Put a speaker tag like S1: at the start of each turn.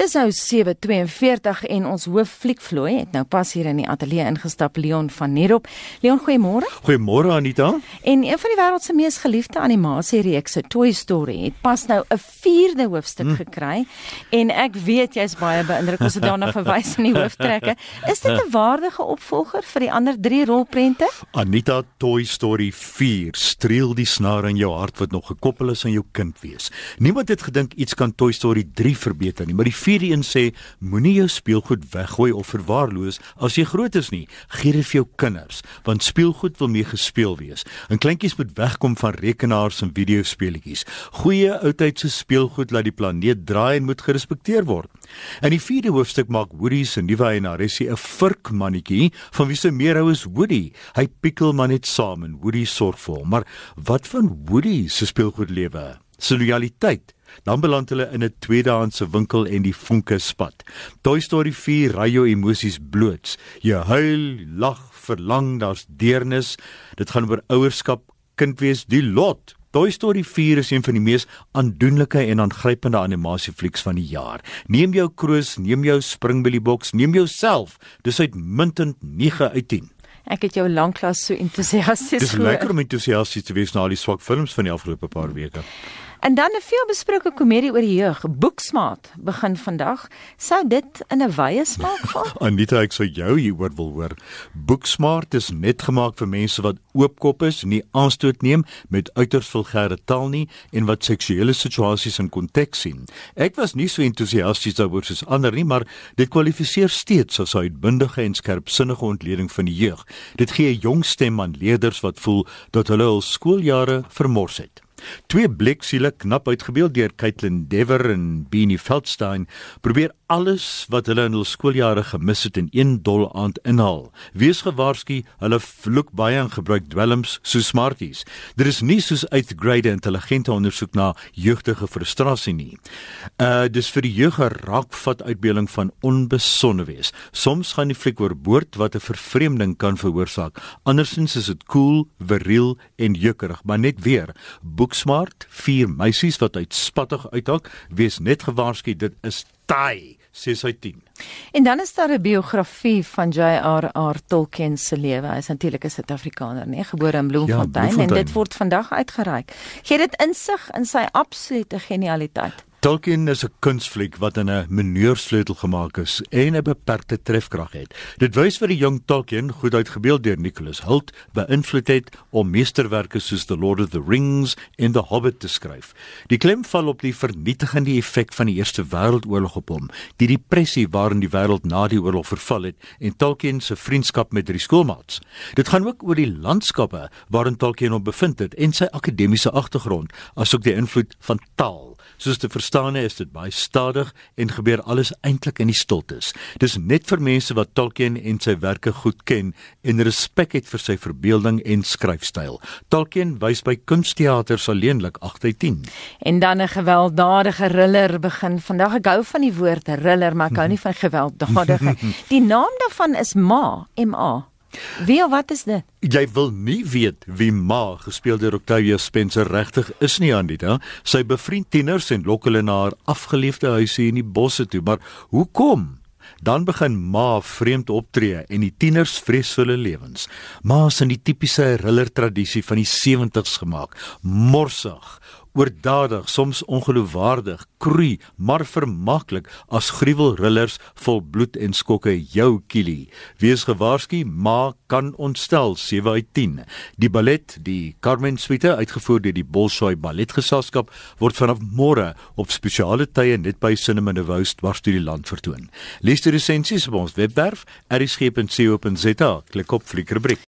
S1: Dis nou 7:42 en ons hoof fliekvloei het nou pas hier in die ateljee ingestap Leon van Nerop. Leon, goeiemôre.
S2: Goeiemôre Anita.
S1: En een van die wêreld se mees geliefde animasiereekse, Toy Story, het pas nou 'n 4de hoofstuk hm. gekry en ek weet jy's baie beïndruk as jy daarna verwys in die hooftrekke. Is dit 'n waardige opvolger vir die ander 3 rolprente?
S2: Anita, Toy Story 4 streel die snaar in jou hart wat nog gekoppel is aan jou kind wees. Niemand het gedink iets kan Toy Story 3 verbeter nie, maar die vierde een sê moenie jou speelgoed weggooi of verwaarloos as jy groot is nie. Gee dit vir jou kinders, want speelgoed wil mee gespeel wees. En kleintjies moet wegkom van rekenaars en videospeletjies. Goeie oudtydse speelgoed laat die planeet draai en moet gerespekteer word. In die vierde hoofstuk maak Woody se nuwe eienaresie 'n virkmannetjie van wie se meer hou is Woody. Hy pikkel maar net saam en Woody sorg vir hom. Maar wat van Woody se speelgoedlewe? Sy loyaliteit Dan beland hulle in 'n tweedehandse winkel en die vonke spat. Toy Story 4 ry jou emosies bloot. Jy huil, lag, verlang, daar's deernis. Dit gaan oor ouerskap, kind wees, die lot. Toy Story 4 is een van die mees aandoenlike en aangrypende animasieflieks van die jaar. Neem jou kroos, neem jou springbillieboks, neem jouself. Dis uitmuntend 9 uit 10.
S1: Ek het jou lanklaas so entoesiasties
S2: gehoor. Dis lekker om entoesiasties te wees na al die swak films van die afgelope paar weke.
S1: En dan 'n veelbesproke komedie oor die jeug, Boeksmaat, begin vandag. Sou dit in 'n wye smaak val?
S2: Anita, ek sou jou hieroor wil hoor. Boeksmaat is net gemaak vir mense wat oopkop is, nie aanstoot neem met uiters vulgêre taal nie en wat seksuele situasies in konteks sien. Ek was nie so entoesiasties daaroor soos ander nie, maar dit kwalifiseer steeds as 'n uitbundige en skerpsinnige ontleding van die jeug. Dit gee 'n jong stem aan leerders wat voel dat hulle hul skooljare vermors het. Twee bleksiele knap uitgebeeld deur Caitlin Dever en Beanie Feldstein probeer alles wat hulle in hul skooljare gemis het in een dol aand inhaal. Wees gewaarsku, hulle vloek baie en gebruik dwelms so smarties. Dit is nie soos uitgrade intelligente ondersoek na jeugdige frustrasie nie. Uh dis vir die jeug 'n raakvat uitbeelding van onbesonde wees. Soms gaan die fliek oorboord wat 'n vervreemding kan veroorsaak. Andersins is dit cool, viriel en jeukerig, maar net weer boeksmart, vier meisies wat uitspattig uithak, wees net gewaarsku dit is taai. 6 uit 10.
S1: En dan is daar 'n biografie van J.R.R. Tolkien se lewe. Hy is natuurlik 'n Suid-Afrikaner, nee, gebore in Bloemfontein, ja, Bloemfontein en dit word vandag uitgereik. Gee dit insig in sy absolute genialiteit.
S2: Tolkien is 'n kunsfliek wat in 'n meneursleutel gemaak is en 'n beperkte trefkrag het. Dit wys vir die jong Tolkien, goed uitgebeeld deur Nicholas Hoult, beïnvloed het om meesterwerke soos The Lord of the Rings en The Hobbit te skryf. Die klem val op die vernietigende effek van die Eerste Wêreldoorlog op hom, die depressie waarin die wêreld na die oorlog verval het en Tolkien se vriendskap met drie skoolmaats. Dit gaan ook oor die landskappe waarin Tolkien hom bevind het en sy akademiese agtergrond, asook die invloed van taal Soos te verstaan is dit baie stadig en gebeur alles eintlik in die stiltes. Dis net vir mense wat Tolkien en sy werke goed ken en respek het vir sy verbeelding en skryfstyl. Tolkien wys by kunsteaters alleenlik 8 uit 10.
S1: En dan 'n gewelddadige thriller begin. Vandag ek hou van die woord thriller, maar ek hou nie van gewelddadige. Die naam daarvan is Ma, M A. Wie wat is dit?
S2: Jy wil nie weet wie Ma gespeel deur Octavia Spencer regtig is nie Anita. Sy bevriend tieners en lok hulle na haar afgeleefde huise in die bosse toe, maar hoekom? Dan begin Ma vreemd optree en die tieners vrees hulle lewens. Ma is in die tipiese thriller tradisie van die 70's gemaak, morsig, oordadig, soms ongeloofwaardig, kroei, maar vermaklik as gruwelrillers vol bloed en skokke jou kielie. Wees gewaarsku, maar kan ontstel 7 uit 10. Die ballet, die Carmen Suite uitgevoer deur die Bolshoi Balletgeselskap word vanaf môre op spesiale tye net by Cinema de Woost dwars deur die land vertoon. Lees die resensies op ons webwerf erisg.co.za. Klik op Fliekrubriek.